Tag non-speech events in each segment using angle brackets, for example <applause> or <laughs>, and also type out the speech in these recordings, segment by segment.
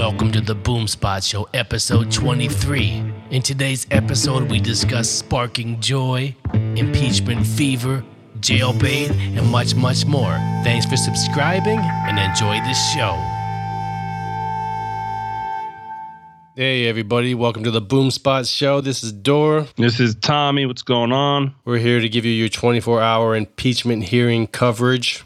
Welcome to the Boomspot Show, episode 23. In today's episode, we discuss sparking joy, impeachment fever, jailbait, and much, much more. Thanks for subscribing and enjoy the show. Hey, everybody, welcome to the Boomspot Show. This is Dor. This is Tommy. What's going on? We're here to give you your 24 hour impeachment hearing coverage.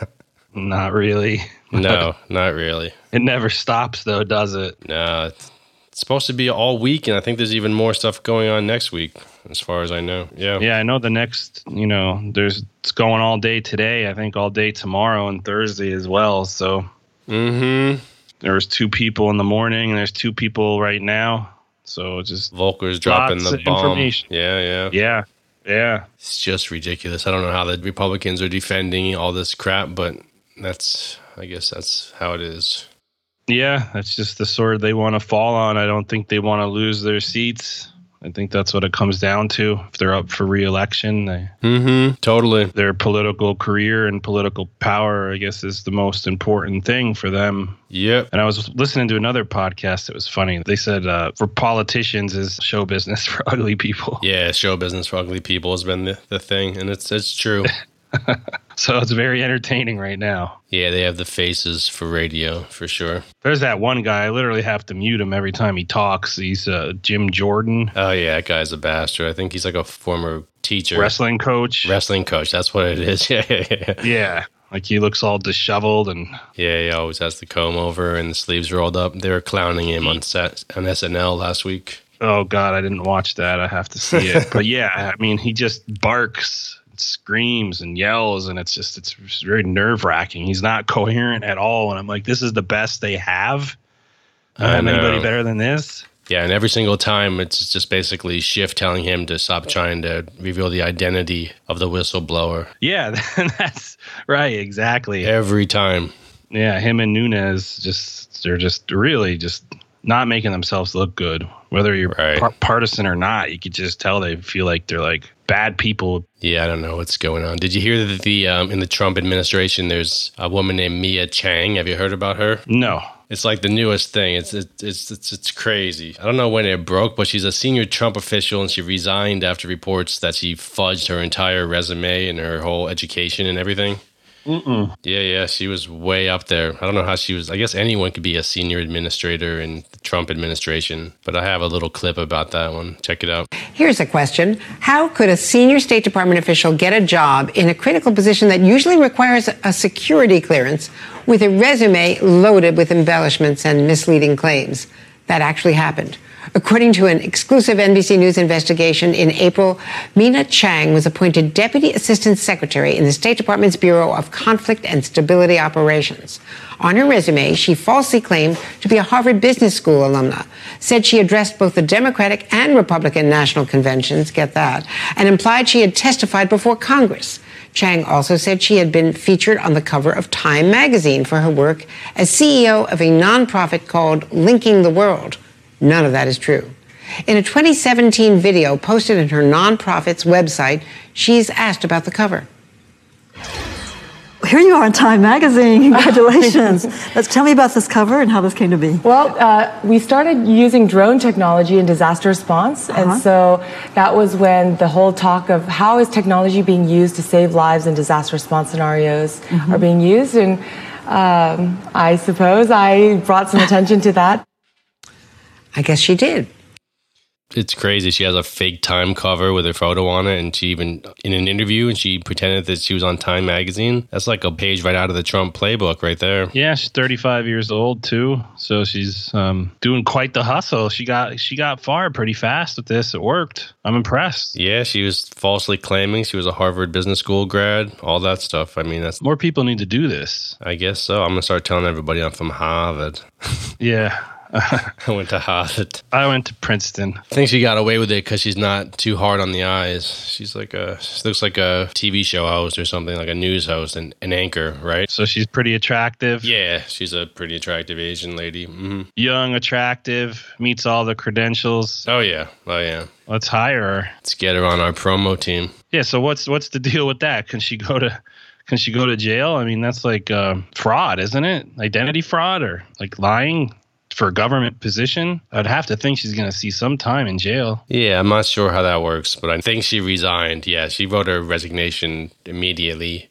<laughs> Not really. No, <laughs> not really. It never stops, though, does it? No, it's it's supposed to be all week, and I think there's even more stuff going on next week, as far as I know. Yeah. Yeah, I know the next, you know, there's it's going all day today. I think all day tomorrow and Thursday as well. So Mm-hmm. there was two people in the morning, and there's two people right now. So just Volker's dropping the bomb. Yeah, yeah. yeah, yeah. It's just ridiculous. I don't know how the Republicans are defending all this crap, but that's, I guess that's how it is. Yeah, that's just the sword they want to fall on. I don't think they want to lose their seats. I think that's what it comes down to. If they're up for reelection, they, Mm-hmm. Totally. their political career and political power, I guess, is the most important thing for them. Yep. And I was listening to another podcast. It was funny. They said uh, for politicians is show business <laughs> for ugly people. Yeah, show business for ugly people has been the, the thing, and it's it's true. <laughs> So it's very entertaining right now. yeah, they have the faces for radio for sure. There's that one guy. I literally have to mute him every time he talks. He's uh, Jim Jordan, Oh yeah, that guy's a bastard. I think he's like a former teacher, wrestling coach. wrestling coach. That's what it is. <laughs> Yeah, yeah, yeah. yeah, like he looks all disheveled and Yeah, he always has the comb over and the sleeves rolled up. They were clowning him on set on SNL last week. Oh God, I didn't watch that. I have to see it. <laughs> but yeah, I mean, he just barks, screams, and yells, and it's just it's very nerve wracking. He's not coherent at all, and I'm like, this is the best they have. I I don't have anybody better than this. Yeah, and every single time it's just basically Schiff telling him to stop trying to reveal the identity of the whistleblower. Yeah, <laughs> that's right. Exactly. Every time. Yeah, him and Nunes just they're just really just not making themselves look good. Whether you're Right. par- partisan or not, you could just tell they feel like they're like bad people. Yeah, I don't know what's going on. Did you hear that the um, in the Trump administration there's a woman named Mina Chang? Have you heard about her? No. It's like the newest thing. It's it's it's it's, it's crazy. I don't know when it broke, but she's a senior Trump official, and she resigned after reports that she fudged her entire resume and her whole education and everything. Mm-mm. Yeah, yeah, she was way up there. I don't know how she was. I guess anyone could be a senior administrator in the Trump administration, but I have a little clip about that one. Check it out. Here's a question How could a senior State Department official get a job in a critical position that usually requires a security clearance with a resume loaded with embellishments and misleading claims? That actually happened. According to an exclusive NBC News investigation in April, Mina Chang was appointed Deputy Assistant Secretary in the State Department's Bureau of Conflict and Stability Operations. On her resume, she falsely claimed to be a Harvard Business School alumna, said she addressed both the Democratic and Republican national conventions, get that, and implied she had testified before Congress. Chang also said she had been featured on the cover of Time magazine for her work as CEO of a nonprofit called Linking the World. None of that is true. In a 2017 video posted on her nonprofit's website, she's asked about the cover. Here you are in Time Magazine. <laughs> Congratulations. Let's tell me about this cover and how this came to be. Well, uh, we started using drone technology in disaster response, Uh-huh. and so that was when the whole talk of how is technology being used to save lives in disaster response scenarios Mm-hmm. are being used, and um, I suppose I brought some attention to that. I guess she did. It's crazy. She has a fake Time cover with her photo on it, and she even in an interview, and she pretended that she was on Time magazine. That's like a page right out of the Trump playbook, right there. Yeah, she's 35 years old too, so she's um, doing quite the hustle. She got she got far pretty fast with this. It worked. I'm impressed. Yeah, she was falsely claiming she was a Harvard Business School grad, all that stuff. I mean, that's. More people need to do this. I guess so. I'm gonna start telling everybody I'm from Harvard. <laughs> Yeah, <laughs> I went to Harvard. I went to Princeton. I think she got away with it because she's not too hard on the eyes. She's like a, she looks like a TV show host or something, like a news host and an anchor, right? So she's pretty attractive. Yeah, she's a pretty attractive Asian lady. hmm Young, attractive, meets all the credentials. Oh yeah, oh yeah. Let's hire her. Let's get her on our promo team. Yeah. So what's what's the deal with that? Can she go to can she go to jail? I mean, that's like uh, fraud, isn't it? Identity fraud or like lying for a government position, I'd have to think she's going to see some time in jail. Yeah, I'm not sure how that works, but I think she resigned. Yeah, she wrote her resignation immediately.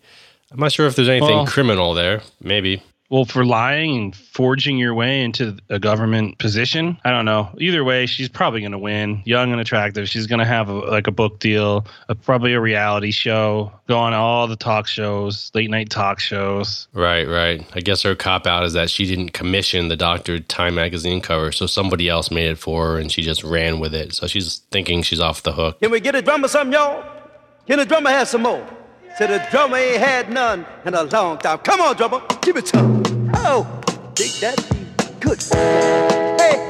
I'm not sure if there's anything Well- criminal there. Maybe. Well, for lying and forging your way into a government position, I don't know. Either way, she's probably going to win. Young and attractive. She's going to have a, like a book deal, a, probably a reality show, go on all the talk shows, late night talk shows. Right, right. I guess her cop out is that she didn't commission the Doctor Time magazine cover, so somebody else made it for her and she just ran with it. So she's thinking she's off the hook. Can we get a drummer some, y'all? Can the drummer have some more? Said the drummer ain't had none in a long time. Come on, drummer, give it some. Oh, dig that beat. Good. Hey.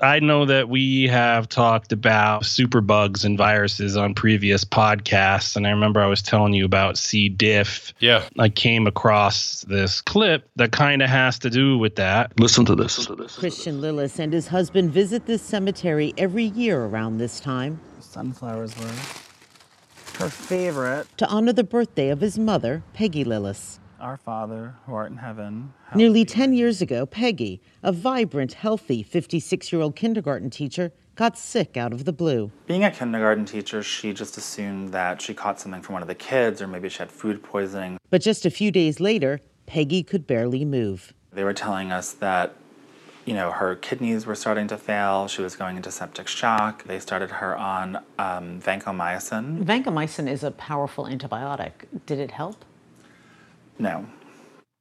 I know that we have talked about superbugs and viruses on previous podcasts, and I remember I was telling you about C. diff. Yeah. I came across this clip that kind of has to do with that. Listen to this. Christian Lillis and his husband visit this cemetery every year around this time Sunflowers were her favorite. to honor the birthday of his mother, Peggy Lillis. Our Father, who art in heaven. Nearly 10 years ago, Peggy, a vibrant, healthy 56 year old kindergarten teacher, got sick out of the blue. Being a kindergarten teacher, she just assumed that she caught something from one of the kids, or maybe she had food poisoning. But just a few days later, Peggy could barely move. They were telling us that, you know, her kidneys were starting to fail. She was going into septic shock. They started her on um, vancomycin. Vancomycin is a powerful antibiotic. Did it help? No.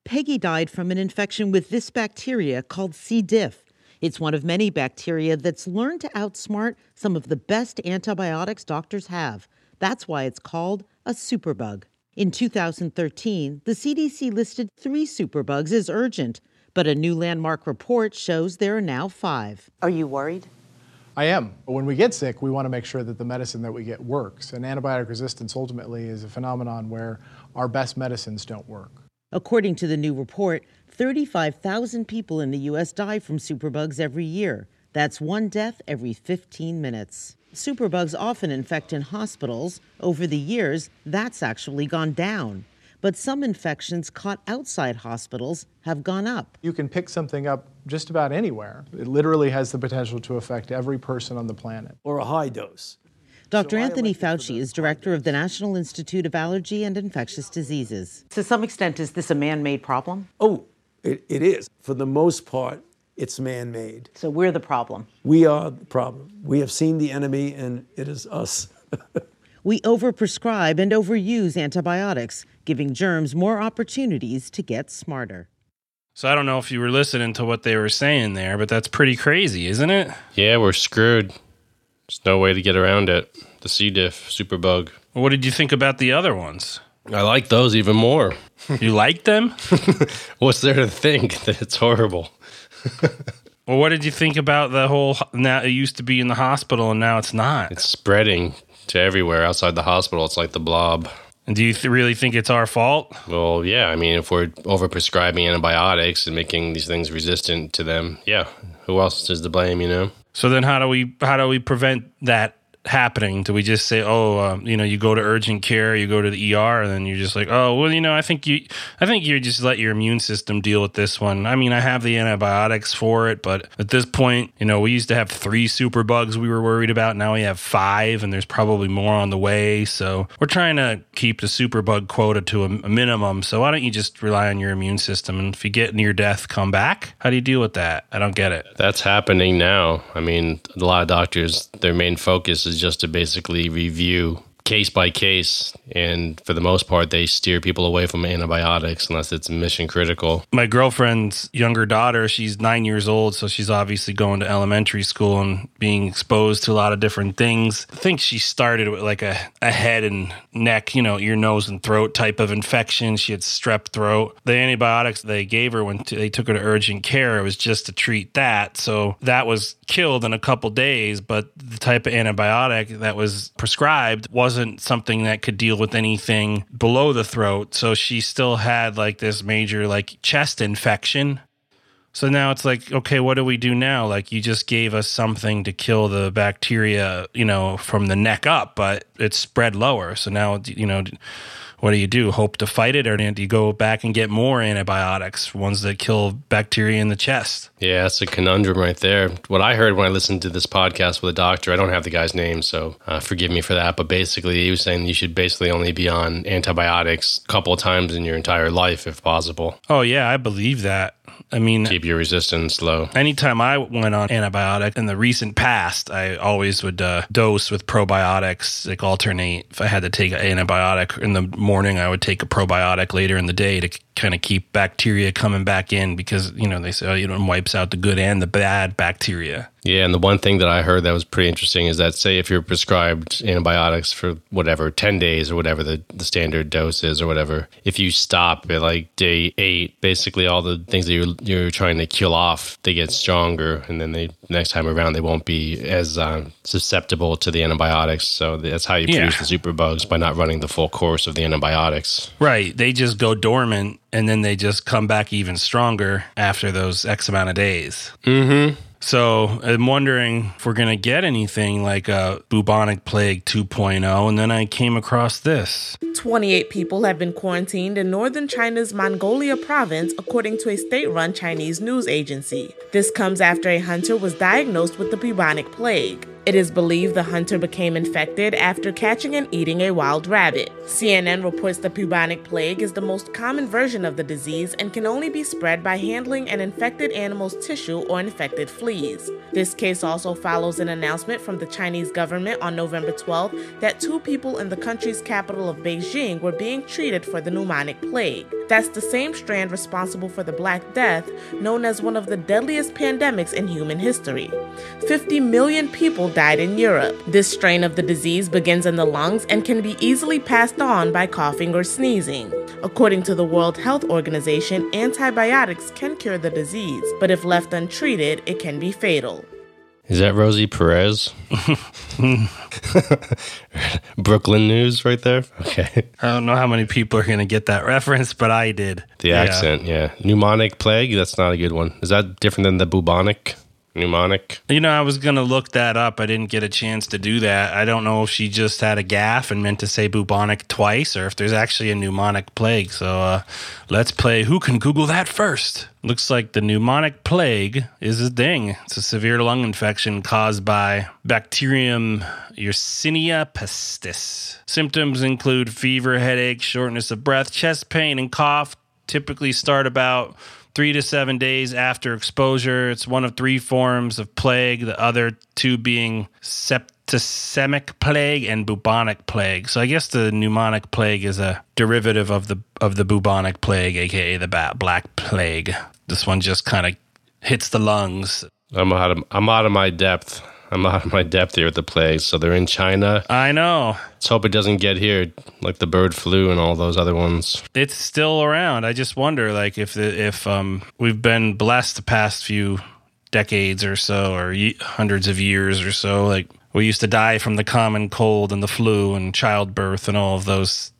Peggy died from an infection with this bacteria called C. diff. It's one of many bacteria that's learned to outsmart some of the best antibiotics doctors have. That's why it's called a superbug. In 2013, the CDC listed three superbugs as urgent, but a new landmark report shows there are now five. Are you worried? I am. But when we get sick, we want to make sure that the medicine that we get works. And antibiotic resistance ultimately is a phenomenon where our best medicines don't work. According to the new report, 35,000 people in the U.S. die from superbugs every year. That's one death every 15 minutes. Superbugs often infect in hospitals. Over the years, that's actually gone down. But some infections caught outside hospitals have gone up. You can pick something up just about anywhere. It literally has the potential to affect every person on the planet. Or a high dose. Dr. Anthony Fauci is director of the National Institute of Allergy and Infectious Diseases. To some extent, is this a man made problem? Oh, it, it is. For the most part, it's man made. So we're the problem. We are the problem. We have seen the enemy, and it is us. <laughs> We overprescribe and overuse antibiotics, giving germs more opportunities to get smarter. So I don't know if you were listening to what they were saying there, but that's pretty crazy, isn't it? Yeah, we're screwed. There's no way to get around it. The C. diff, superbug. What did you think about the other ones? I like those even more. <laughs> You like them? <laughs> What's there to think <laughs> that it's horrible? Well, what did you think about the whole? Now it used to be in the hospital, and now it's not. It's spreading to everywhere outside the hospital. It's like the blob. And do you th- really think it's our fault? Well, yeah. I mean, if we're overprescribing antibiotics and making these things resistant to them, yeah. Who else is to blame? You know. So then, how do we how do we prevent that happening? Do we just say, oh, um, you know, you go to urgent care, you go to the ER, and then you're just like, oh, well, you know, I think you, I think you just let your immune system deal with this one. I mean, I have the antibiotics for it, but at this point, you know, we used to have three super bugs we were worried about. Now we have five, and there's probably more on the way. So we're trying to keep the super bug quota to a, a minimum. So why don't you just rely on your immune system? And if you get near death, come back. How do you deal with that? I don't get it. That's happening now. I mean, a lot of doctors, their main focus is just to basically review case by case. And for the most part, they steer people away from antibiotics unless it's mission critical. my girlfriend's younger daughter, she's nine years old, so she's obviously going to elementary school and being exposed to a lot of different things. I think she started with like a, a head and neck, you know, ear, nose, and throat type of infection. She had strep throat. The antibiotics they gave her when t- they took her to urgent care, it was just to treat that. So that was killed in a couple days, but the type of antibiotic that was prescribed wasn't something that could deal with anything below the throat. So she still had like this major like chest infection. So now it's like, okay, what do we do now? Like you just gave us something to kill the bacteria, you know, from the neck up, but it's spread lower. So now, you know, what do you do? Hope to fight it, or do you go back and get more antibiotics, ones that kill bacteria in the chest? Yeah, that's a conundrum right there. What I heard when I listened to this podcast with a doctor, I don't have the guy's name, so uh, forgive me for that. But basically, he was saying you should basically only be on antibiotics a couple of times in your entire life, if possible. Oh yeah, I believe that. I mean, keep your resistance low. Anytime I went on antibiotic in the recent past, I always would uh, dose with probiotics, like alternate. If I had to take an antibiotic in the morning, I would take a probiotic later in the day to kind of keep bacteria coming back in because you know they say oh, you know it wipes out the good and the bad bacteria. Yeah, and the one thing that I heard that was pretty interesting is that say if you're prescribed antibiotics for whatever 10 days or whatever the, the standard dose is or whatever, if you stop at like day 8, basically all the things that you're you're trying to kill off, they get stronger and then they next time around they won't be as uh, susceptible to the antibiotics. So that's how you Yeah. produce the superbugs by not running the full course of the antibiotics. Right, they just go dormant and then they just come back even stronger after those X amount of days. Mm-hmm. So I'm wondering if we're going to get anything like a bubonic plague 2.0. And then I came across this. 28 people have been quarantined in northern China's Mongolia province, according to a state run Chinese news agency. This comes after a hunter was diagnosed with the bubonic plague. It is believed the hunter became infected after catching and eating a wild rabbit. CNN reports the bubonic plague is the most common version of the disease and can only be spread by handling an infected animal's tissue or infected This case also follows an announcement from the Chinese government on November 12 that two people in the country's capital of Beijing were being treated for the pneumonic plague. That's the same strand responsible for the Black Death, known as one of the deadliest pandemics in human history. 50 million people died in Europe. This strain of the disease begins in the lungs and can be easily passed on by coughing or sneezing. According to the World Health Organization, antibiotics can cure the disease, but if left untreated, it can be fatal. Is that Rosie Perez? <laughs> Brooklyn news right there. Okay. I don't know how many people are going to get that reference, but I did. The Yeah. accent, yeah. Pneumonic plague, that's not a good one. Is that different than the bubonic? Pneumonic? You know, I was going to look that up. I didn't get a chance to do that. I don't know if she just had a gaff and meant to say bubonic twice or if there's actually a pneumonic plague. So uh, let's play Who Can Google That First? Looks like the pneumonic plague is a thing. It's a severe lung infection caused by Bacterium Yersinia pestis. Symptoms include fever, headache, shortness of breath, chest pain, and cough. Typically start about three to seven days after exposure. It's one of three forms of plague, the other two being septicemic plague and bubonic plague. So I guess the pneumonic plague is a derivative of the of the bubonic plague, aka the ba- black plague. This one just kind of hits the lungs. I'm out of I'm out of my depth. I'm out of my depth here with the plague. So they're in China. I know. Let's hope it doesn't get here like the bird flu and all those other ones. It's still around. I just wonder, like, if the, if um we've been blessed the past few decades or so, or ye- hundreds of years or so. Like, we used to die from the common cold and the flu and childbirth and all of those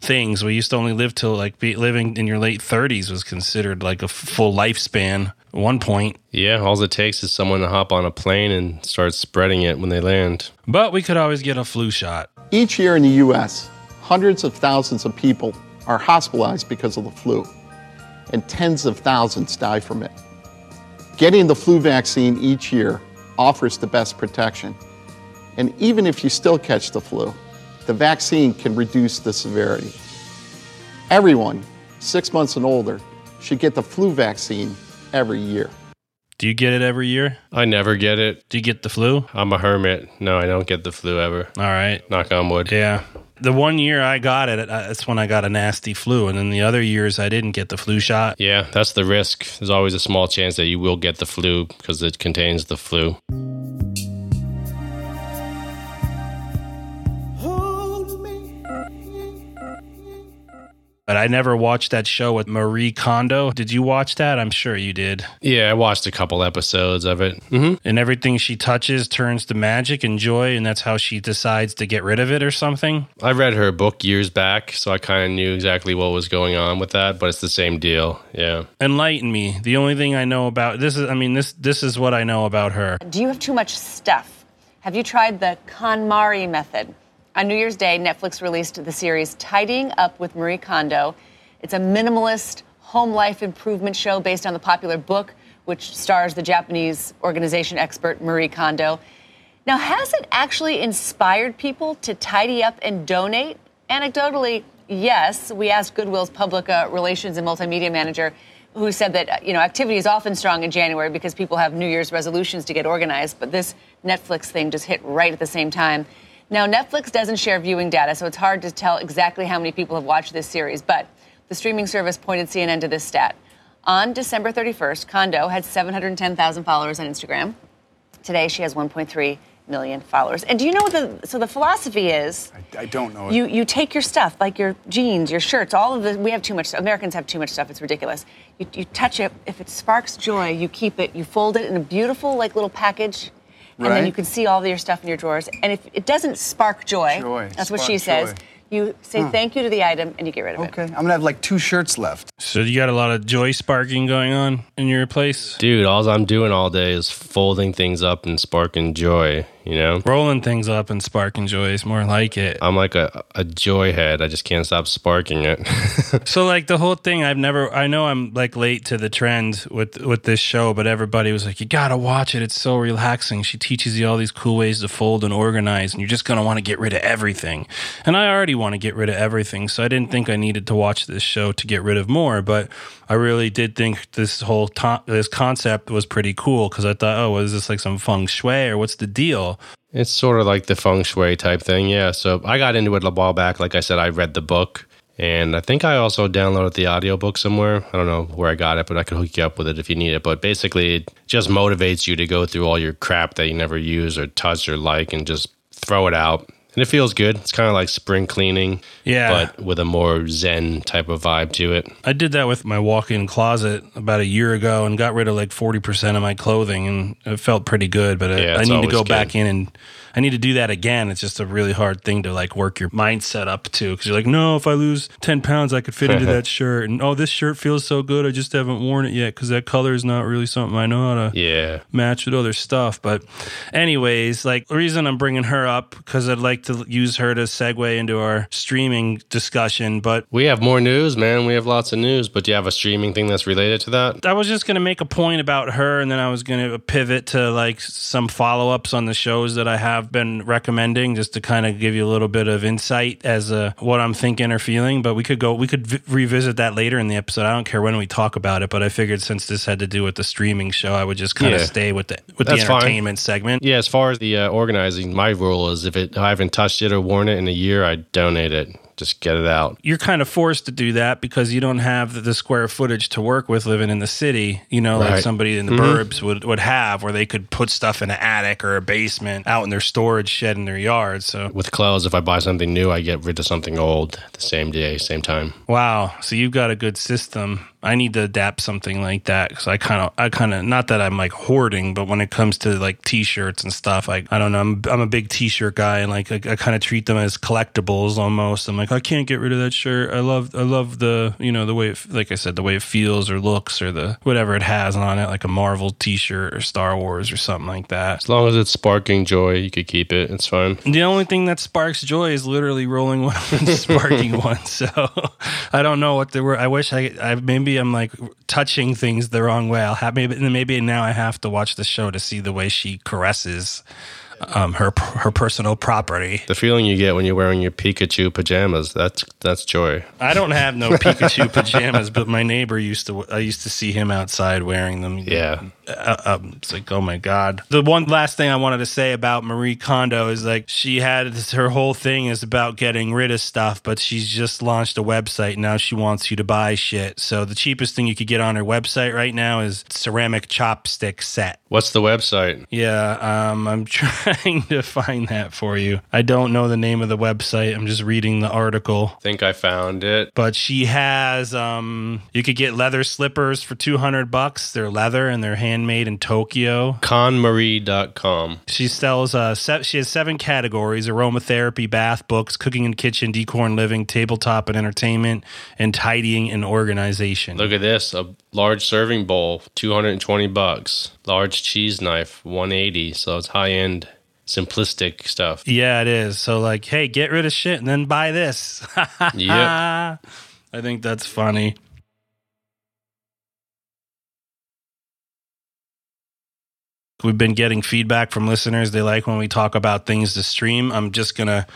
things. We used to only live till like be, living in your late 30s was considered like a f- full lifespan. At one point, Yeah, all it takes is someone to hop on a plane and start spreading it when they land. but we could always get a flu shot. Each year in the U.S., hundreds of thousands of people are hospitalized because of the flu, and tens of thousands die from it. Getting the flu vaccine each year offers the best protection. And even if you still catch the flu, the vaccine can reduce the severity. Everyone, six months and older, should get the flu vaccine every year. Do you get it every year? I never get it. Do you get the flu? I'm a hermit. No, I don't get the flu ever. All right. Knock on wood. Yeah. The one year I got it, uh, that's when I got a nasty flu. And then the other years I didn't get the flu shot. Yeah, that's the risk. There's always a small chance that you will get the flu because it contains the flu. But I never watched that show with Marie Kondo. Did you watch that? I'm sure you did. Yeah, I watched a couple episodes of it. Mm-hmm. And everything she touches turns to magic and joy, and that's how she decides to get rid of it or something. I read her book years back, so I kind of knew exactly what was going on with that, but it's the same deal. Yeah. Enlighten me. The only thing I know about this is, I mean, this this is what I know about her. Do you have too much stuff? Have you tried the KonMari method? On New Year's Day, Netflix released the series Tidying Up with Marie Kondo. It's a minimalist home life improvement show based on the popular book, which stars the Japanese organization expert Marie Kondo. Now, has it actually inspired people to tidy up and donate? Anecdotally, yes. We asked Goodwill's public uh, relations and multimedia manager, who said that uh, you know activity is often strong in January because people have New Year's resolutions to get organized. But this Netflix thing just hit right at the same time. Now, Netflix doesn't share viewing data, so it's hard to tell exactly how many people have watched this series. But the streaming service pointed CNN to this stat. On December 31st, Kondo had 710,000 followers on Instagram. Today, she has 1.3 million followers. And do you know what the so the philosophy is? I, I don't know. it. You you take your stuff like your jeans, your shirts, all of the we have too much. Americans have too much stuff. It's ridiculous. You, you touch it. If it sparks joy, you keep it. You fold it in a beautiful like little package, and then you can see all of your stuff in your drawers. And if it doesn't spark joy, Joy, that's what spark she says. joy. You say Huh. thank you to the item and you get rid of it. Okay, I'm gonna have like two shirts left. So you got a lot of joy sparking going on in your place? Dude, all I'm doing all day is folding things up and sparking joy, you know? Rolling things up and sparking joy is more like it. I'm like a, a joy head. I just can't stop sparking it. <laughs> So like the whole thing, I've never. I know I'm like late to the trend with with this show, but everybody was like, "You gotta watch it. It's so relaxing. She teaches you all these cool ways to fold and organize, and you're just gonna want to get rid of everything." And I already want to get rid of everything, so I didn't think I needed to watch this show to get rid of more. But I really did think this whole to- this concept was pretty cool because I thought, "Oh, is this like some feng shui or what's the deal?" It's sort of like the feng shui type thing, yeah. So I got into it a while back. Like I said, I read the book, and I think I also downloaded the audiobook somewhere. I don't know where I got it, but I could hook you up with it if you need it. But basically, it just motivates you to go through all your crap that you never use or touch or like and just throw it out. And it feels good. It's kind of like spring cleaning, Yeah. but with a more zen type of vibe to it. I did that with my walk-in closet about a year ago and got rid of like 40% of my clothing and it felt pretty good, but I, Yeah, I it's need to go good. back in and I need to do that again. It's just a really hard thing to like work your mindset up to cuz you're like, "No, if I lose 10 pounds, I could fit into that <laughs> shirt." And, "Oh, this shirt feels so good. I just haven't worn it yet cuz that color is not really something I know how to Yeah. match with other stuff. But, anyways, like the reason I'm bringing her up because I'd like to use her to segue into our streaming discussion. But We have more news, man. We have lots of news, but do you have a streaming thing that's related to that? I was just going to make a point about her, and then I was going to pivot to like some follow ups on the shows that I have been recommending, just to kind of give you a little bit of insight as uh, what I'm thinking or feeling. But we could go, we could v- revisit that later in the episode. I don't care when we talk about it, but I figured since this had to do with the streaming show, I would just kind of Yeah. stay with the with That's the fine. entertainment segment. Yeah, as far as the uh, organizing, my rule is if it, I haven't touched it or worn it in a year, I donate it. Just get it out. you're kind of forced to do that because you don't have the, square footage to work with living in the city, you know, like somebody in the Mhm. burbs would, would have, where they could put stuff in an attic or a basement out in their storage shed in their yard. So, With clothes, if I buy something new, I get rid of something old the same day, same time. wow. So you've got a good system. I need to adapt something like that because I kind of, I kind of, not that I'm like hoarding, but when it comes to like t-shirts and stuff, I, I don't know, I'm, I'm a big t-shirt guy and like I, I kind of treat them as collectibles almost. I'm like, I can't get rid of that shirt. I love, I love the, you know, the way, it, like I said, the way it feels or looks or the whatever it has on it, like a Marvel t-shirt or Star Wars or something like that. As long as it's sparking joy, you could keep it. It's fine. The only thing that sparks joy is literally rolling one and sparking <laughs> one. So I don't know what the were. I wish I, I maybe I'm like touching things the wrong way. I'll have maybe maybe now I have to watch the show to see the way she caresses um, her her personal property. The feeling you get when you're wearing your Pikachu pajamas, that's that's joy. I don't have no Pikachu <laughs> pajamas, but my neighbor used to. I used to see him outside wearing them. Yeah. Uh, um, it's like, oh my god. The one last thing I wanted to say about Marie Kondo is like she had this, her whole thing is about getting rid of stuff, but she's just launched a website now. She wants you to buy shit. So the cheapest thing you could get on her website right now is ceramic chopstick set. What's the website? Yeah, um, I'm <laughs> trying to find that for you. I don't know the name of the website. I'm just reading the article. i think I found it. But she has um you could get leather slippers for 200 bucks. They're leather and they're handmade in Tokyo. KonMari.com. She sells uh se- she has seven categories: aromatherapy, bath books, cooking and kitchen, decor and living, tabletop and entertainment, and tidying and organization. Look at this, a large serving bowl, 220 bucks. Large cheese knife, 180, so it's high end simplistic stuff. Yeah, it is. So like, hey, get rid of shit and then buy this. <laughs> yeah. I think that's funny. We've been getting feedback from listeners. They like when we talk about things to stream. I'm just gonna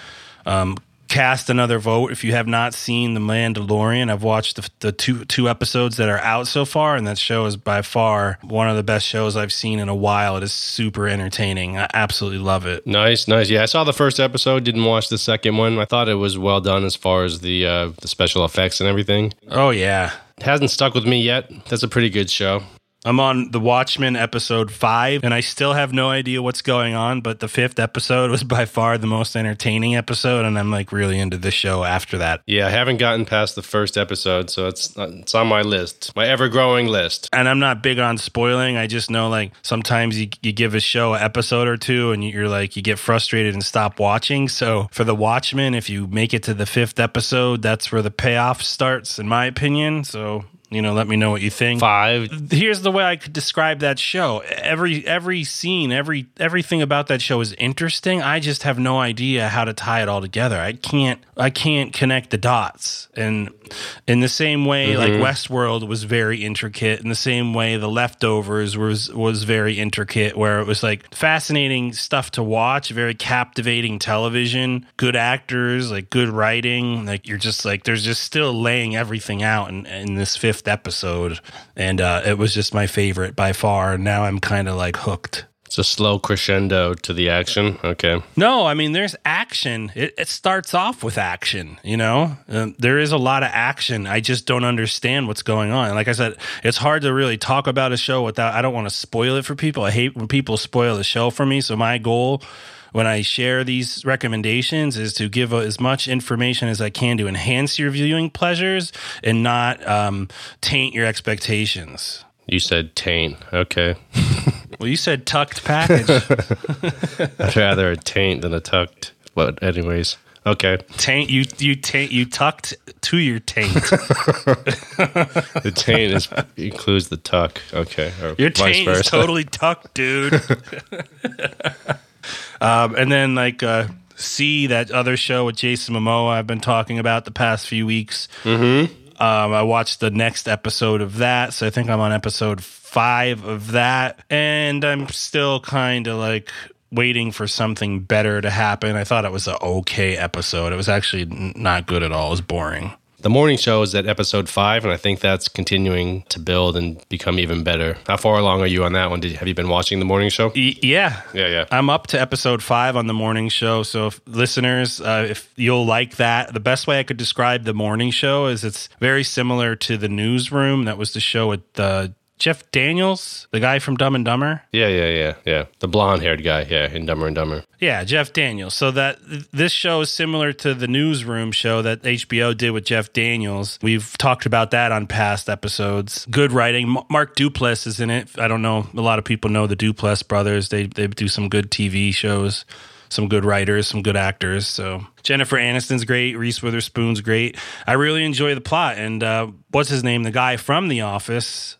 um, cast another vote. If you have not seen The Mandalorian, I've watched the, the two two episodes that are out so far, and that show is by far one of the best shows I've seen in a while. It is super entertaining. I absolutely love it. Nice, nice. Yeah, I saw the first episode. Didn't watch the second one. I thought it was well done as far as the uh, the special effects and everything. Oh yeah, It hasn't stuck with me yet. That's a pretty good show. I'm on The Watchmen episode five, and I still have no idea what's going on. But the fifth episode was by far the most entertaining episode, and I'm like really into the show after that. Yeah, I haven't gotten past the first episode, so it's it's on my list, my ever growing list. And I'm not big on spoiling. I just know like sometimes you, you give a show an episode or two, and you're like you get frustrated and stop watching. So for The Watchmen, if you make it to the fifth episode, that's where the payoff starts, in my opinion. So you know, let me know what you think. Five. Here's the way I could describe that show. Every every scene, every everything about that show is interesting. I just have no idea how to tie it all together. I can't I can't connect the dots. And in the same way, like Mhm. Westworld was very intricate. In the same way, The Leftovers was was very intricate, where it was like fascinating stuff to watch, very captivating television, good actors, like good writing. Like you're just like there's just still laying everything out in, in this fifth episode, and uh, it was just my favorite by far. Now I'm kind of like hooked. It's a slow crescendo to the action. Okay. No, I mean, there's action. It, it starts off with action, you know? Um, there is a lot of action. I just don't understand what's going on. Like I said, it's hard to really talk about a show without, I don't want to spoil it for people. I hate when people spoil the show for me. So my goal when I share these recommendations is to give as much information as I can to enhance your viewing pleasures and not um, taint your expectations. You said taint. Okay. <laughs> Well, you said tucked package. <laughs> I'd rather a taint than a tucked. But anyways, okay. taint you you taint you tucked to your taint. <laughs> The taint is includes the tuck. Okay. Or Your taint is totally tucked, dude. um, and then like uh, see that other show with Jason Momoa I've been talking about the past few weeks. Mm-hmm. Um, I watched the next episode of that, so I think I'm on episode five of that, and I'm still kind of like waiting for something better to happen. I thought it was an okay episode. It was actually not good at all. It was boring. The morning show is at episode five, and I think that's continuing to build and become even better. How far along are you on that one? Did have you been watching the morning show? Y- yeah, Yeah, yeah. I'm up to episode five on the morning show. So, if listeners, uh, if you'll like that, the best way I could describe the morning show is it's very similar to the newsroom. That was the show with uh, Jeff Daniels, the guy from Dumb and Dumber. Yeah, yeah, yeah, yeah. The blonde haired guy, yeah, in Dumber and Dumber. Yeah, Jeff Daniels. So that this show is similar to the newsroom show that HBO did with Jeff Daniels. We've talked about that on past episodes. Good writing. M- Mark Duplass is in it. I don't know. A lot of people know the Duplass brothers. They they do some good TV shows. Some good writers, some good actors. So Jennifer Aniston's great. Reese Witherspoon's great. I really enjoy the plot. And uh, what's his name? The guy from The Office.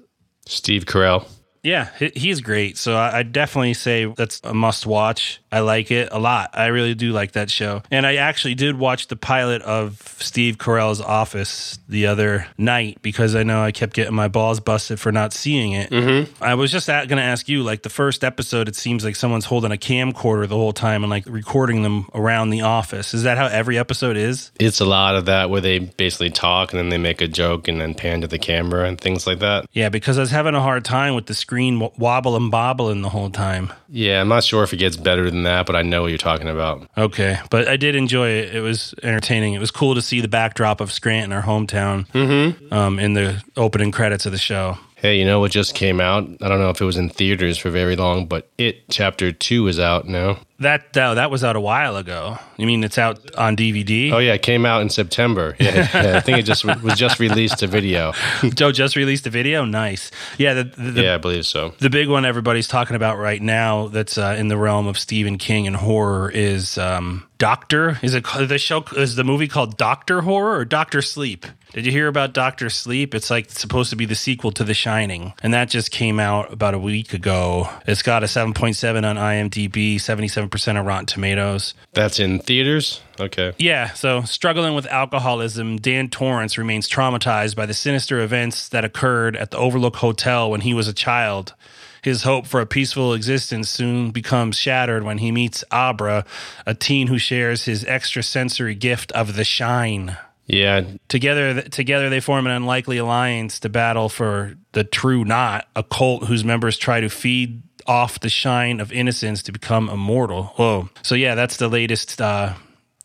Steve Carell. Yeah, he's great. So I I definitely say that's a must watch. I like it a lot. I really do like that show. And I actually did watch the pilot of Steve Carell's Office the other night because I know I kept getting my balls busted for not seeing it. Mm-hmm. I was just going to ask you like the first episode, it seems like someone's holding a camcorder the whole time and like recording them around the office. Is that how every episode is? It's a lot of that where they basically talk and then they make a joke and then pan to the camera and things like that. Yeah, because I was having a hard time with the screen wobble and bobbling the whole time. Yeah, I'm not sure if it gets better than that, but I know what you're talking about. Okay, but I did enjoy it. It was entertaining. It was cool to see the backdrop of Scranton, our hometown, Mm-hmm. um, in the opening credits of the show. Hey, you know what just came out? I don't know if it was in theaters for very long, but It Chapter 2 is out now. That uh, that was out a while ago. You mean it's out on DVD? Oh, yeah, it came out in September. Yeah, <laughs> yeah I think it just was just released to video. <laughs> Joe just released a video. Nice. Yeah. The, the, the- yeah, I believe so. The big one everybody's talking about right now that's uh, in the realm of Stephen King and horror is um, Doctor. Is it the show? Is the movie called Doctor Horror or Doctor Sleep? Did you hear about Doctor Sleep? It's like supposed to be the sequel to The Shining, and that just came out about a week ago. It's got a 7.7 on IMDb, 77% 87% of Rotten Tomatoes. That's in theaters? Okay. Yeah, so struggling with alcoholism, Dan Torrance remains traumatized by the sinister events that occurred at the Overlook Hotel when he was a child. His hope for a peaceful existence soon becomes shattered when he meets Abra, a teen who shares his extrasensory gift of the shine. Yeah. Together, together they form an unlikely alliance to battle for the true knot, a cult whose members try to feed off the shine of innocence to become immortal. Whoa! So yeah, that's the latest uh,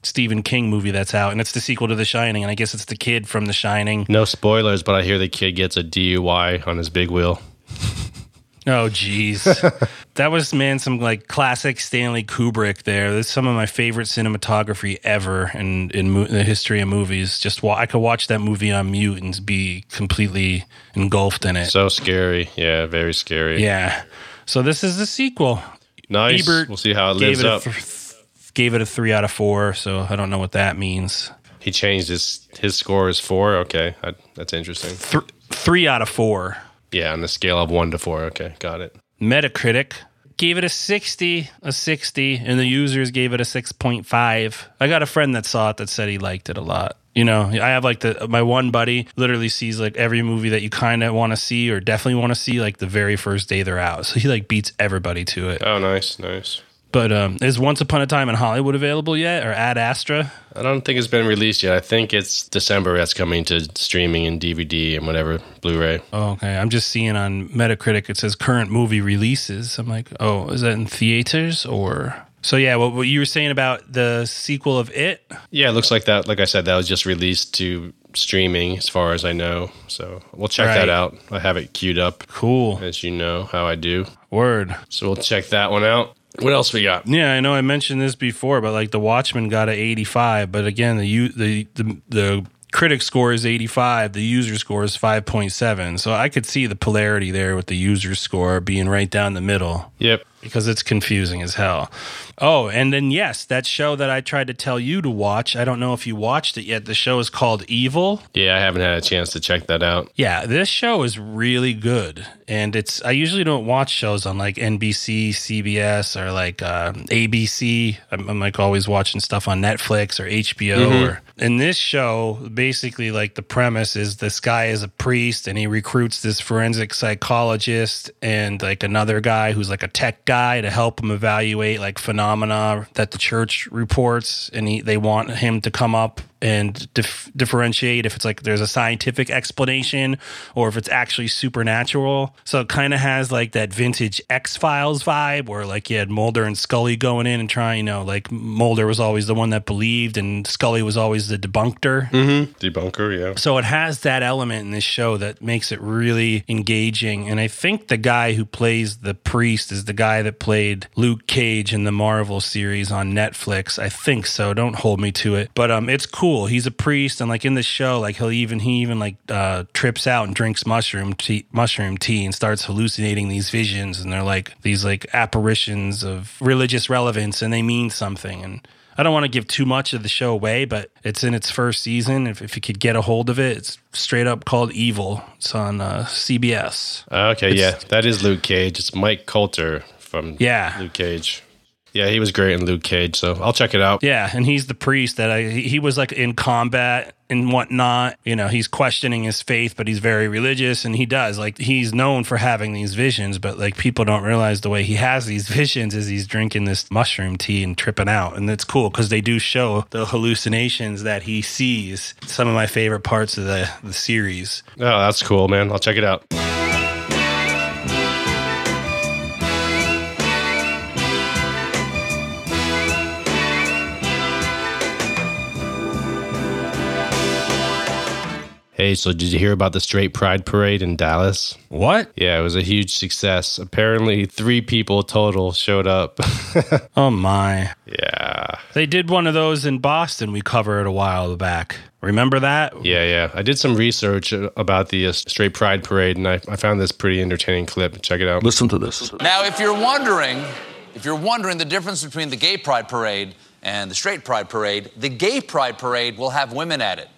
Stephen King movie that's out, and it's the sequel to The Shining, and I guess it's the kid from The Shining. No spoilers, but I hear the kid gets a DUI on his big wheel. <laughs> Oh, jeez. <laughs> that was, man, some like classic Stanley Kubrick there. That's some of my favorite cinematography ever in, in, mo- the history of movies. Just wa- I could watch that movie on mute and be completely engulfed in it. So scary. Yeah, very scary. Yeah. So this is the sequel. Nice. Ebert we'll see how it gave lives it up. th- gave it a three out of four, so I don't know what that means. he changed his his score is four. Okay, I, that's interesting. Th- three out of four. Yeah, on the scale of one to four. Okay, got it. Metacritic gave it a 60, a 60, and the users gave it a 6.5. I got a friend that saw it that said he liked it a lot. You know, I have like the my one buddy literally sees like every movie that you kind of want to see or definitely want to see like the very first day they're out. So he like beats everybody to it. Oh, nice, nice. But um, is Once Upon a Time in Hollywood available yet or Ad Astra? I don't think it's been released yet. I think it's December. That's coming to streaming and DVD and whatever Blu-ray. Oh, okay. I'm just seeing on Metacritic it says current movie releases. I'm like, oh, is that in theaters or? So yeah, what, what you were saying about the sequel of It? Yeah, it looks like that. Like I said, that was just released to streaming, as far as I know. So we'll check Right. that out. I have it queued up. Cool, as you know how I do. Word. So we'll check that one out. What else we got? Yeah, I know I mentioned this before, but like the Watchmen got a 85, but again, the the the, the critic score is 85, the user score is 5.7. So I could see the polarity there with the user score being right down the middle. Yep. Because it's confusing as hell. Oh, and then yes, that show that I tried to tell you to watch, I don't know if you watched it yet. The show is called Evil. Yeah, I haven't had a chance to check that out. Yeah, this show is really good. And it's I usually don't watch shows on like NBC, CBS, or like uh, ABC. I'm, I'm like always watching stuff on Netflix or HBO. Mhm. Or in this show, basically like the premise is this guy is a priest and he recruits this forensic psychologist and like another guy who's like a tech guy to help him evaluate like phenomena that the church reports. And he, they want him to come up and dif- differentiate if it's like there's a scientific explanation or if it's actually supernatural. So it kind of has like that vintage X Files vibe where like you had Mulder and Scully going in and trying, you know, like Mulder was always the one that believed and Scully was always the debunker. Mm-hmm. Debunker, yeah. So it has that element in this show that makes it really engaging. And I think the guy who plays the priest is the guy that played Luke Cage in the Marvel series on Netflix. I think so. Don't hold me to it. But um it's cool. He's a priest and like in the show, like he'll even he even like uh trips out and drinks mushroom tea mushroom tea and starts hallucinating these visions and they're like these like apparitions of religious relevance and they mean something and I don't want to give too much of the show away, but it's in its first season. If, if you could get a hold of it, it's straight up called Evil. It's on uh, CBS. Okay, It's- yeah, that is Luke Cage. It's Mike Colter from Yeah. Luke Cage. Yeah, he was great in Luke Cage, so I'll check it out. Yeah, and he's the priest that I. He was like in combat and whatnot. You know, he's questioning his faith, but he's very religious, and he does like he's known for having these visions. But like people don't realize the way he has these <laughs> visions is he's drinking this mushroom tea and tripping out, and it's cool because they do show the hallucinations that he sees. Some of my favorite parts of the the series. Oh, that's cool, man. I'll check it out. Hey, so did you hear about the Straight Pride Parade in Dallas? What? Yeah, it was a huge success. Apparently, three people total showed up. <laughs> Oh my. yeah. They did one of those in Boston. We covered a while back. Remember that? Yeah, yeah. I did some research uh, about the uh, Straight Pride Parade, and I, I found this pretty entertaining clip. Check it out. Listen to this. Now, if you're wondering, if you're wondering the difference between the gay pride parade and the straight pride parade, the gay pride parade will have women at it.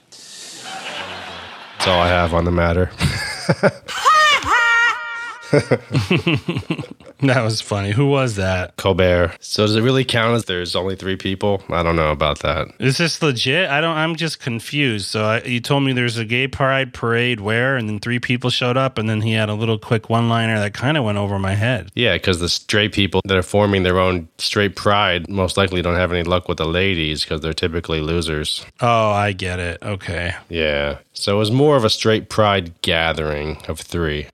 All I have on the matter. <laughs> <laughs> That was funny. Who was that? Colbert. So does it really count as there's only three people? I don't know about that. Is this legit? I don't. I'm just confused. So I, you told me there's a gay pride parade where, and then three people showed up, and then he had a little quick one-liner that kind of went over my head. Yeah, because the straight people that are forming their own straight pride most likely don't have any luck with the ladies because they're typically losers. Oh, I get it. Okay. Yeah. So it was more of a straight pride gathering of three.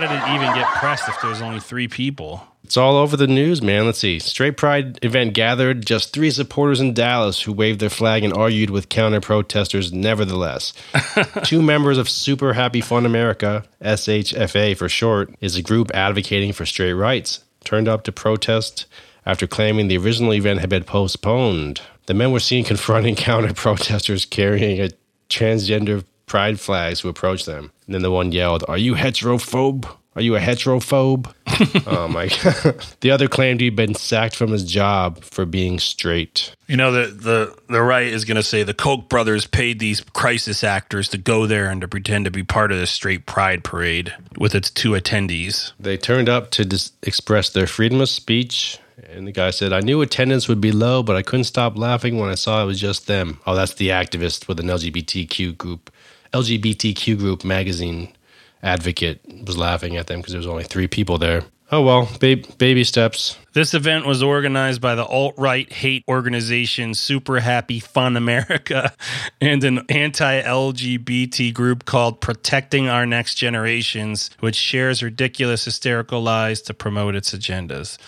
How did it even get pressed if there was only three people? It's all over the news, man. Let's see. Straight Pride event gathered just three supporters in Dallas who waved their flag and argued with counter protesters nevertheless. <laughs> Two members of Super Happy Fun America, SHFA for short, is a group advocating for straight rights, turned up to protest after claiming the original event had been postponed. The men were seen <laughs> confronting counter protesters carrying a transgender pride flags who approached them. And then the one yelled, Are you heterophobe? Are you a heterophobe? <laughs> oh my God. The other claimed he'd been sacked from his job for being straight. You know, the the the right is going to say the Koch brothers paid these crisis actors to go there and to pretend to be part of the straight pride parade with its two attendees. They turned up to dis- express their freedom of speech. And the guy said, I knew attendance would be low, but I couldn't stop laughing when I saw it was just them. Oh, that's the activist with an LGBTQ group. LGBTQ group magazine advocate was laughing at them because there was only three people there. Oh well, ba- baby steps. This event was organized by the alt right hate organization Super Happy Fun America <laughs> and an anti LGBT group called Protecting Our Next Generations, which shares ridiculous, hysterical lies to promote its agendas.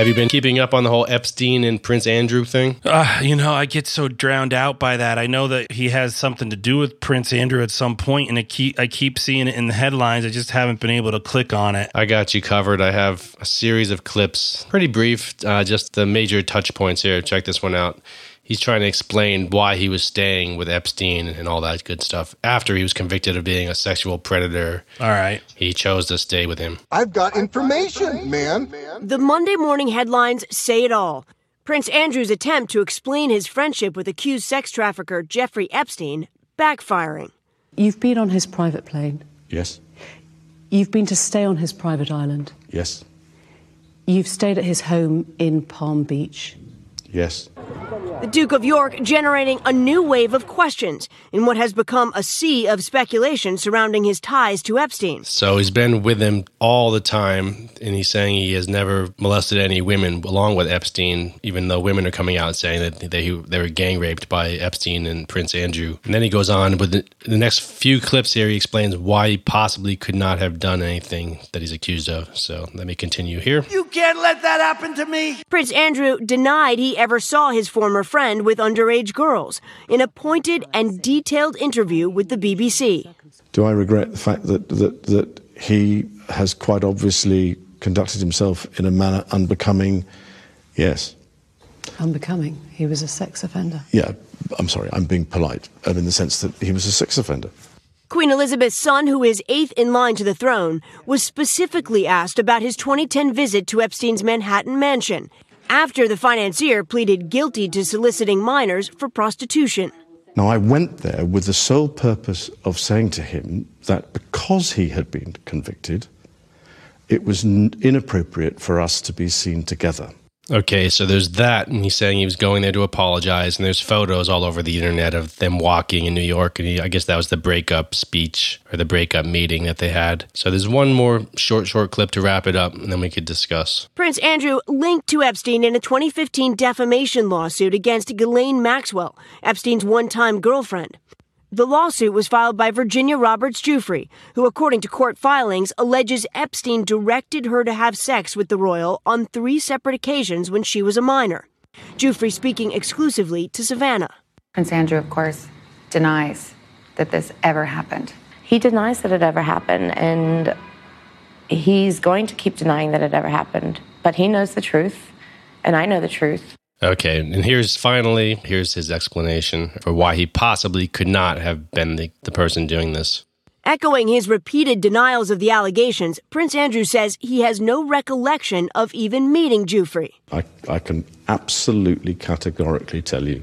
Have you been keeping up on the whole Epstein and Prince Andrew thing? Uh, you know, I get so drowned out by that. I know that he has something to do with Prince Andrew at some point, and I keep, I keep seeing it in the headlines. I just haven't been able to click on it. I got you covered. I have a series of clips, pretty brief, uh, just the major touch points here. Check this one out. He's trying to explain why he was staying with Epstein and all that good stuff after he was convicted of being a sexual predator. All right. He chose to stay with him. I've got information, man. The Monday morning headlines say it all. Prince Andrew's attempt to explain his friendship with accused sex trafficker Jeffrey Epstein backfiring. You've been on his private plane. Yes, You've been to stay on his private island. yes, You've stayed at his home in Palm Beach. yes. The Duke of York generating a new wave of questions in what has become a sea of speculation surrounding his ties to Epstein. So he's been with him all the time, and he's saying he has never molested any women along with Epstein, even though women are coming out saying that they they were gang raped by Epstein and Prince Andrew. And then he goes on with the, the next few clips here. He explains why he possibly could not have done anything that he's accused of. So let me continue here. You can't let that happen to me. Prince Andrew denied he ever saw his former friend with underage girls in a pointed and detailed interview with the BBC. Do I regret the fact that, that, that he has quite obviously conducted himself in a manner unbecoming? Yes. Unbecoming. He was a sex offender. Yeah, I'm sorry, I'm being polite, um, in the sense that he was a sex offender. Queen Elizabeth's son, who is eighth in line to the throne, was specifically asked about his 2010 visit to Epstein's Manhattan mansion after the financier pleaded guilty to soliciting minors for prostitution. Now, I went there with the sole purpose of saying to him that because he had been convicted, it was inappropriate for us to be seen together. Okay, so there's that, and he's saying he was going there to apologize, and there's photos all over the internet of them walking in New York, and he, I guess that was the breakup speech or the breakup meeting that they had. So there's one more short, short clip to wrap it up, and then we could discuss. Prince Andrew linked to Epstein in a 2015 defamation lawsuit against Ghislaine Maxwell, Epstein's one time girlfriend. The lawsuit was filed by Virginia Roberts Giuffre, who, according to court filings, alleges Epstein directed her to have sex with the royal on three separate occasions when she was a minor. Giuffre speaking exclusively to Savannah. Prince Andrew, of course, denies that this ever happened. He denies that it ever happened, and he's going to keep denying that it ever happened. But he knows the truth, and I know the truth. Okay, and here's finally here's his explanation for why he possibly could not have been the, the person doing this. Echoing his repeated denials of the allegations, Prince Andrew says he has no recollection of even meeting Giuffre. I, I can absolutely categorically tell you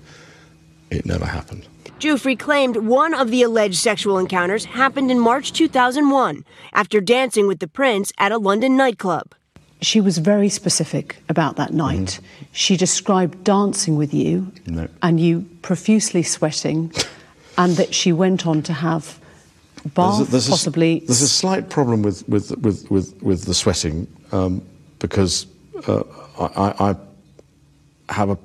it never happened. Giuffre claimed one of the alleged sexual encounters happened in March 2001 after dancing with the prince at a London nightclub. She was very specific about that night. She described dancing with you No. and you profusely sweating, <laughs> and that she went on to have bath, There's a- there's a possibly. there's a slight problem with with with with, with the sweating um, because uh, I, I I have a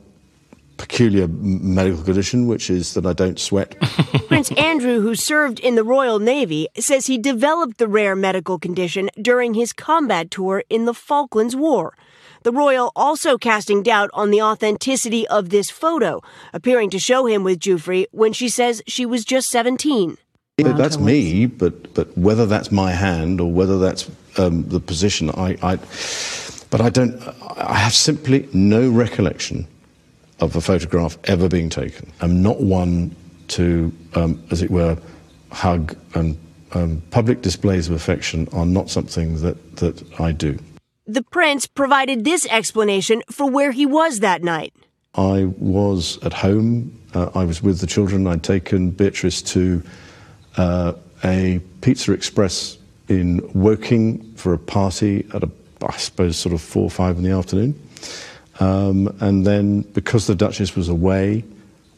peculiar medical condition, which is that I don't sweat. <laughs> Prince Andrew, who served in the Royal Navy, says he developed the rare medical condition during his combat tour in the Falklands War. The royal also casting doubt on the authenticity of this photo, appearing to show him with Giuffre when she says she was just 17. But that's me, but but whether that's my hand or whether that's um, the position, I, I, but I don't. I have simply no recollection of a photograph ever being taken. I'm not one to, um, as it were, hug and um, public displays of affection are not something that that I do. The prince provided this explanation for where he was that night. I was at home. Uh, I was with the children. I'd taken Beatrice to uh, a Pizza Express in Woking for a party at a, I suppose, sort of four or five in the afternoon. Um, and then, because the Duchess was away,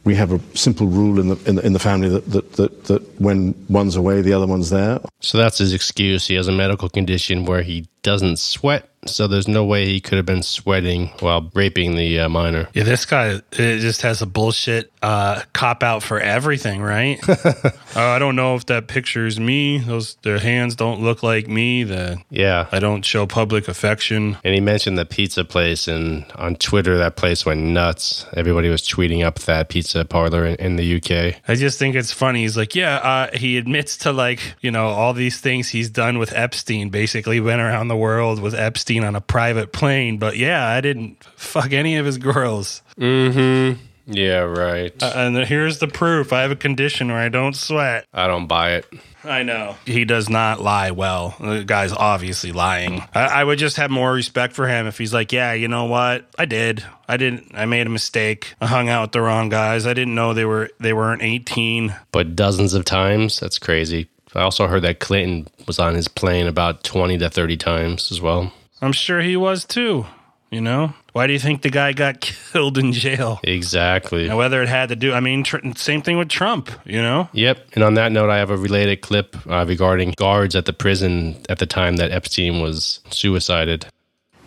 we have a simple rule in the in the, in the family that, that, that, that when one's away, the other one's there. So that's his excuse. He has a medical condition where he doesn't sweat, so there's no way he could have been sweating while raping the uh, minor. Yeah, this guy it just has a bullshit uh, cop out for everything, right? uh, <laughs> I don't know if that picture is me. Those their hands don't look like me. The Yeah. I don't show public affection. And he mentioned the pizza place, and on Twitter, that place went nuts. Everybody was tweeting up that pizza parlor in, in the UK. I just think it's funny. He's like, yeah, uh, he admits to like, you know, all these things he's done with Epstein. Basically, went around the world with Epstein on a private plane. But yeah, I didn't fuck any of his girls. Mm-hmm. Yeah, right. Uh, and here's the proof. I have a condition where I don't sweat. I don't buy it. I know. He does not lie well. The guy's obviously lying. I, I would just have more respect for him if he's like, yeah, you know what? I did. I didn't. I made a mistake. I hung out with the wrong guys. I didn't know they were they weren't 18. But dozens of times? That's crazy. I also heard that Clinton was on his plane about 20 to 30 times as well. I'm sure he was too. You know, why do you think the guy got <laughs> killed in jail? Exactly. Now, whether it had to do, I mean, tr- same thing with Trump. You know, Yep. And on that note, I have a related clip uh, regarding guards at the prison at the time that Epstein was suicided.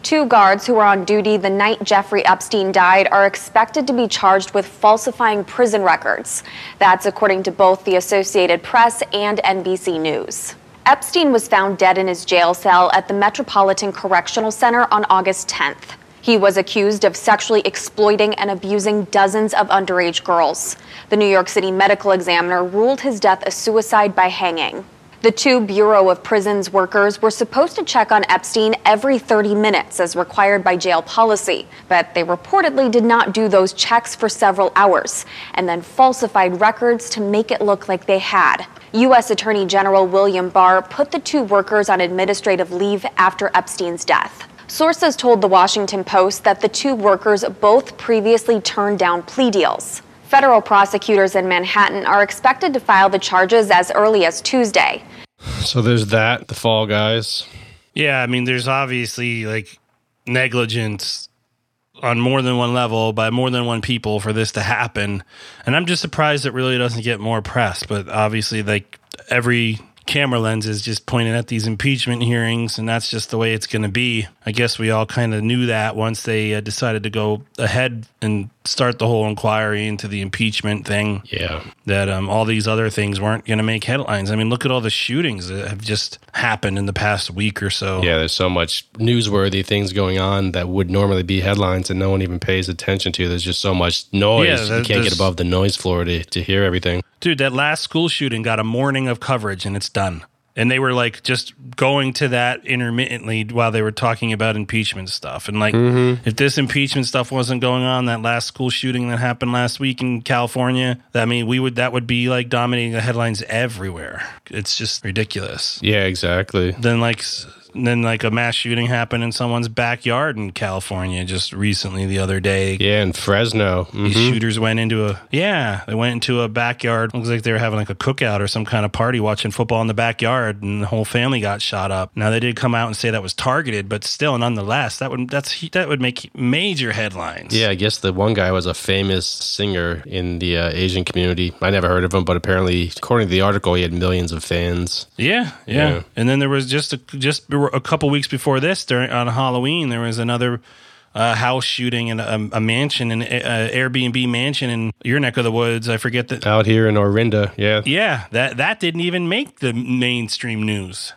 Two guards who were on duty the night Jeffrey Epstein died are expected to be charged with falsifying prison records. That's according to both the Associated Press and NBC News. Epstein was found dead in his jail cell at the Metropolitan Correctional Center on August 10th. He was accused of sexually exploiting and abusing dozens of underage girls. The New York City medical examiner ruled his death a suicide by hanging. The two Bureau of Prisons workers were supposed to check on Epstein every 30 minutes as required by jail policy, but they reportedly did not do those checks for several hours and then falsified records to make it look like they had. U.S. Attorney General William Barr put the two workers on administrative leave after Epstein's death. Sources told the Washington Post that the two workers both previously turned down plea deals. Federal prosecutors in Manhattan are expected to file the charges as early as Tuesday. So there's that, the Fall Guys. Yeah, I mean, there's obviously like negligence on more than one level by more than one people for this to happen. And I'm just surprised it really doesn't get more press. But obviously, like every camera lens is just pointed at these impeachment hearings, and that's just the way it's going to be. I guess we all kind of knew that once they uh, decided to go ahead and start the whole inquiry into the impeachment thing. Yeah. That um, all these other things weren't going to make headlines. I mean, look at all the shootings that have just happened in the past week or so. Yeah, there's so much newsworthy things going on that would normally be headlines and no one even pays attention to. There's just so much noise. Yeah, you can't get above the noise floor to, to hear everything. Dude, that last school shooting got a morning of coverage and it's done. And they were like just going to that intermittently while they were talking about impeachment stuff. And like, Mhm. if this impeachment stuff wasn't going on, that last school shooting that happened last week in California, I mean, we would that would be like dominating the headlines everywhere. It's just ridiculous. Yeah, exactly. Then like then like a mass shooting happened in someone's backyard in California just recently the other day. Yeah, in Fresno. These Mhm. shooters went into a yeah, they went into a backyard. Looks like they were having like a cookout or some kind of party, watching football in the backyard, and the whole family got shot up. Now they did come out and say that was targeted, but still, nonetheless, that would that's that would make major headlines. Yeah, I guess the one guy was a famous singer in the uh, Asian community. I never heard of him, but apparently, according to the article, he had millions of fans. Yeah, yeah, Yeah. And then there was just a, just a couple weeks before this, during on Halloween, there was another uh, house shooting in a, a mansion, an uh, Airbnb mansion in your neck of the woods. I forget that. Out here in Orinda, yeah. Yeah, that that didn't even make the mainstream news.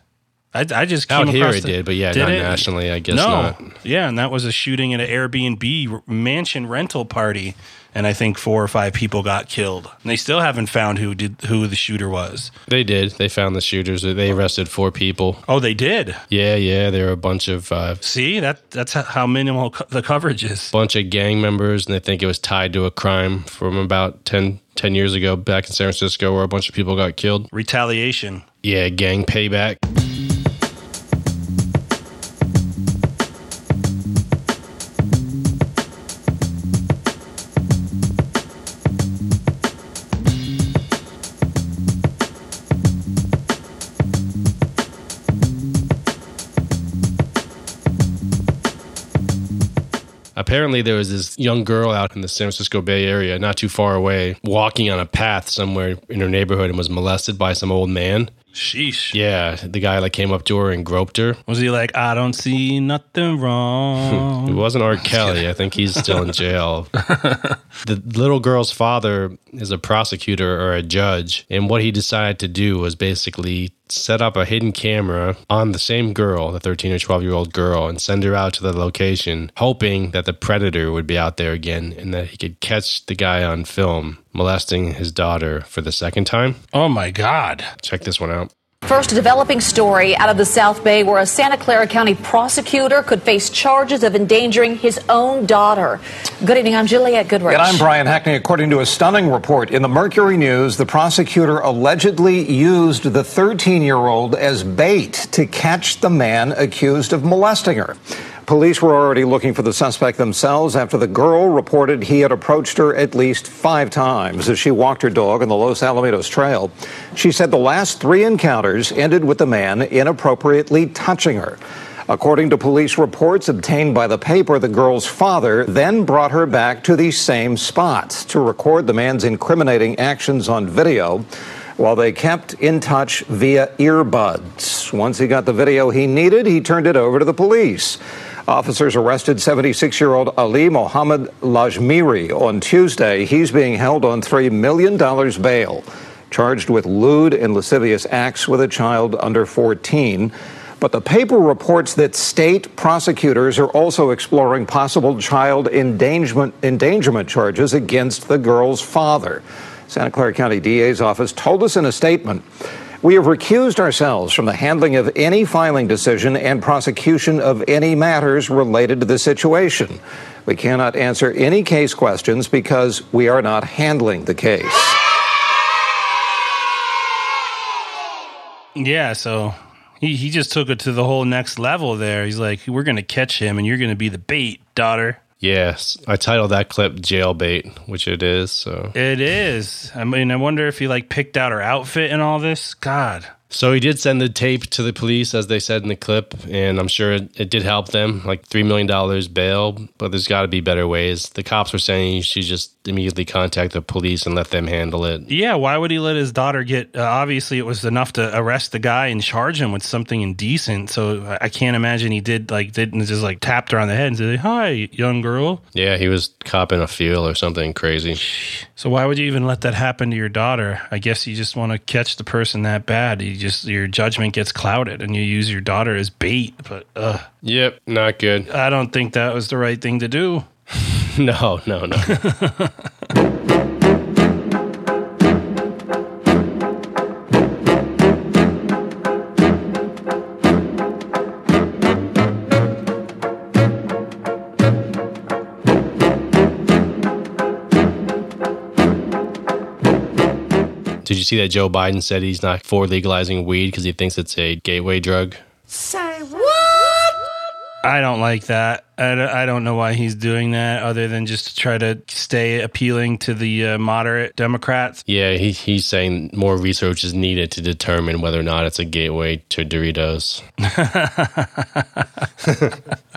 I, I just came Out here it the- did, but yeah, Did not it? nationally, I guess no. not. Yeah, and that was a shooting at an Airbnb mansion rental party, and I think four or five people got killed. And they still haven't found who did who the shooter was. They did. They found the shooters. They arrested four people. Oh, they did. Yeah, yeah. There were a bunch of uh, See that that's how minimal co- the coverage is. bunch of gang members, and they think it was tied to a crime from about 10, 10 years ago back in San Francisco, where a bunch of people got killed. Retaliation. Yeah, gang payback. Apparently, there was this young girl out in the San Francisco Bay Area, not too far away, walking on a path somewhere in her neighborhood and was molested by some old man. Sheesh. Yeah, the guy like came up to her and groped her. Was he like, I don't see nothing wrong? <laughs> It wasn't R. Kelly. I think he's still in jail. <laughs> the little girl's father is a prosecutor or a judge, and what he decided to do was basically set up a hidden camera on the same girl, the 13 or 12 year old girl, and send her out to the location, hoping that the predator would be out there again and that he could catch the guy on film molesting his daughter for the second time. Oh my God. Check this one out. First, a developing story out of the South Bay where a Santa Clara County prosecutor could face charges of endangering his own daughter. Good evening, I'm Juliette Goodrich. And I'm Brian Hackney. According to a stunning report in the Mercury News, the prosecutor allegedly used the 13 year old as bait to catch the man accused of molesting her. Police were already looking for the suspect themselves after the girl reported he had approached her at least five times as she walked her dog on the Los Alamitos Trail. She said the last three encounters ended with the man inappropriately touching her. According to police reports obtained by the paper, the girl's father then brought her back to the same spot to record the man's incriminating actions on video while they kept in touch via earbuds. Once he got the video he needed, he turned it over to the police. Officers arrested 76 year old Ali Mohammed Lajmiri on Tuesday. He's being held on $3 million bail, charged with lewd and lascivious acts with a child under 14. But the paper reports that state prosecutors are also exploring possible child endangerment, endangerment charges against the girl's father. Santa Clara County DA's office told us in a statement We have recused ourselves from the handling of any filing decision and prosecution of any matters related to the situation. We cannot answer any case questions because we are not handling the case. Yeah, so he, he just took it to the whole next level there. He's like, we're going to catch him and you're going to be the bait, daughter. Yes, I titled that clip "Jailbait," which it is. So It is. I mean, I wonder if he like picked out her outfit and all this. God. So he did send the tape to the police, as they said in the clip, and I'm sure it, it did help them, like $3 million bail, but there's got to be better ways. The cops were saying you should just immediately contact the police and let them handle it. Yeah, why would he let his daughter get? Uh, obviously, it was enough to arrest the guy and charge him with something indecent. So I- I can't imagine he did like didn't just like tapped her on the head and said, "Hi, young girl." Yeah, he was copping a feel or something crazy. So why would you even let that happen to your daughter? I guess you just want to catch the person that bad. You just your judgment gets clouded and you use your daughter as bait. But uh, Yep, not good. I don't think that was the right thing to do. <laughs> no, no, no. <laughs> Did you see that Joe Biden said he's not for legalizing weed because he thinks it's a gateway drug? Say what? I don't like that. I don't, I don't know why he's doing that other than just to try to stay appealing to the uh, moderate Democrats. Yeah, he, he's saying more research is needed to determine whether or not it's a gateway to Doritos. <laughs>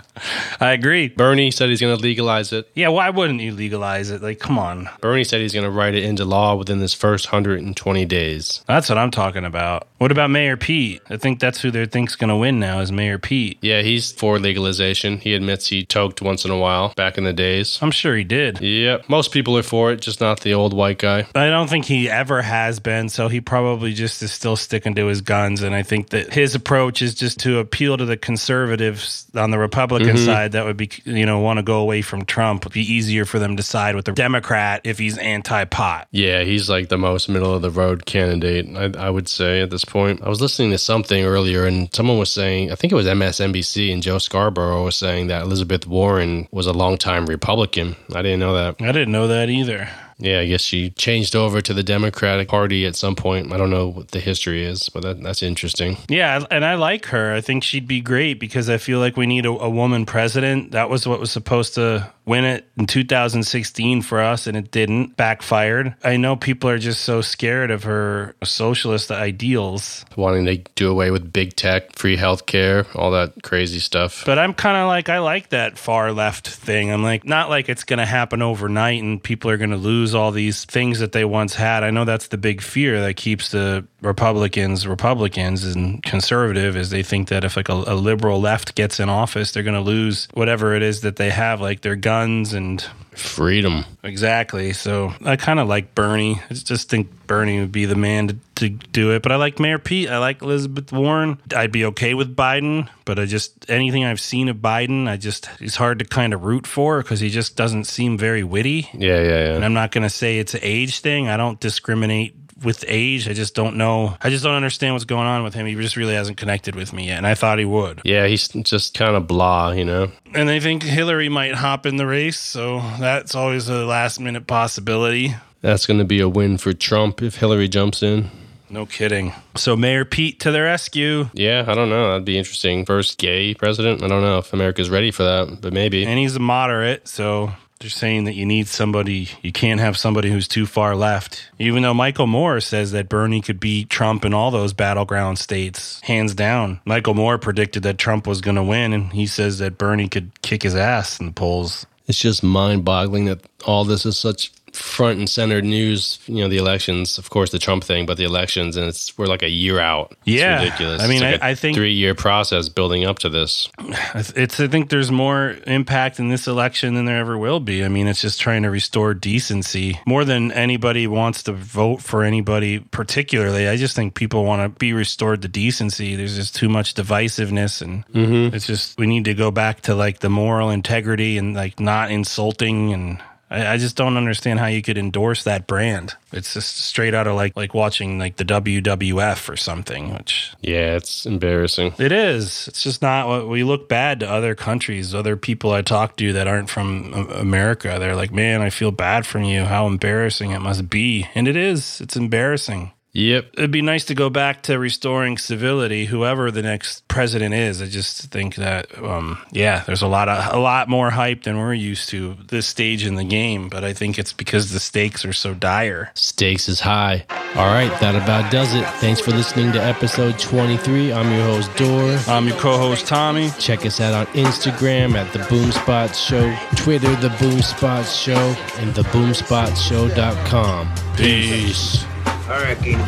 I agree. Bernie said he's going to legalize it. Yeah, why wouldn't you legalize it? Like, come on. Bernie said he's going to write it into law within this first 120 days. That's what I'm talking about. What about Mayor Pete? I think that's who they think's going to win now is Mayor Pete. Yeah, he's for legalization. He admits he toked once in a while back in the days. I'm sure he did. Yep. Most people are for it, just not the old white guy. I don't think he ever has been, so he probably just is still sticking to his guns. And I think that his approach is just to appeal to the conservatives on the Republican Mhm. side that would be, you know, want to go away from Trump. It'd be easier for them to side with the Democrat if he's anti pot. Yeah, he's like the most middle of the road candidate, I, I would say at this point. I was listening to something earlier, and someone was saying, I think it was MSNBC, and Joe Scarborough was saying that Elizabeth Warren was a longtime Republican. I didn't know that. I didn't know that either. Yeah, I guess she changed over to the Democratic Party at some point. I don't know what the history is, but that, that's interesting. Yeah, and I like her. I think she'd be great because I feel like we need a, a woman president. That was what was supposed to win it in 2016 for us, and it didn't. Backfired. I know people are just so scared of her socialist ideals. Wanting to do away with big tech, free healthcare, all that crazy stuff. But I'm kind of like, I like that far left thing. I'm like, not like it's going to happen overnight and people are going to lose all these things that they once had. I know that's the big fear that keeps the Republicans Republicans and conservative is they think that if like a, a liberal left gets in office, they're going to lose whatever it is that they have, like their guns and freedom. Exactly. So I kind of like Bernie. I just think Bernie would be the man to, to do it. But I like Mayor Pete. I like Elizabeth Warren. I'd be okay with Biden, but I just anything I've seen of Biden, I just it's hard to kind of root for because he just doesn't seem very witty. Yeah, yeah, yeah. And I'm not going to say it's an age thing. I don't discriminate with age. I just don't know. I just don't understand what's going on with him. He just really hasn't connected with me yet, and I thought he would. Yeah, he's just kind of blah, you know? And I think Hillary might hop in the race, so that's always a last minute possibility. That's going to be a win for Trump if Hillary jumps in. No kidding. So Mayor Pete to the rescue. Yeah, I don't know. That'd be interesting. First gay president. I don't know if America's ready for that, but maybe. And he's a moderate, so they're saying that you need somebody, you can't have somebody who's too far left. Even though Michael Moore says that Bernie could beat Trump in all those battleground states, hands down. Michael Moore predicted that Trump was going to win, and he says that Bernie could kick his ass in the polls. It's just mind boggling that all this is such front and center news. You know, the elections, of course, the Trump thing, but the elections, and it's we're like a year out. It's Yeah. ridiculous. I mean, It's like I think- three year process building up to this. <sighs> It's I think there's more impact in this election than there ever will be. I mean, it's just trying to restore decency more than anybody wants to vote for anybody particularly. I just think people want to be restored to decency. There's just too much divisiveness, and Mm-hmm. it's just we need to go back to like the moral integrity and like not insulting and. I I just don't understand how you could endorse that brand. It's just straight out of like like watching like the WWF or something, which Yeah, it's embarrassing. it is. It's just not what we look bad to other countries, other people I talk to that aren't from America. They're like, man, I feel bad for you. How embarrassing it must be. And it is. It's embarrassing. Yep. It'd be nice to go back to restoring civility, whoever the next president is. I just think that, um, yeah, there's a lot of a lot more hype than we're used to this stage in the game. But I think it's because the stakes are so dire. Stakes is high. All right, that about does it. Thanks for listening to episode 23. I'm your host, Dor. I'm your co host, Tommy. Check us out on Instagram at The Boomspot Show, Twitter, The Boomspot Show, and the TheBoomspotShow.com. Peace. All right, Keenan.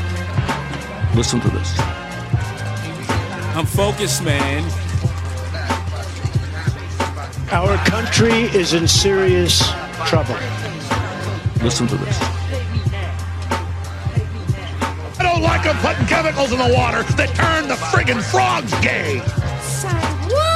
Listen to this. I'm focused, man. Our country is in serious trouble. Listen to this. I don't like them putting chemicals in the water that turn the friggin' frogs gay. Silence.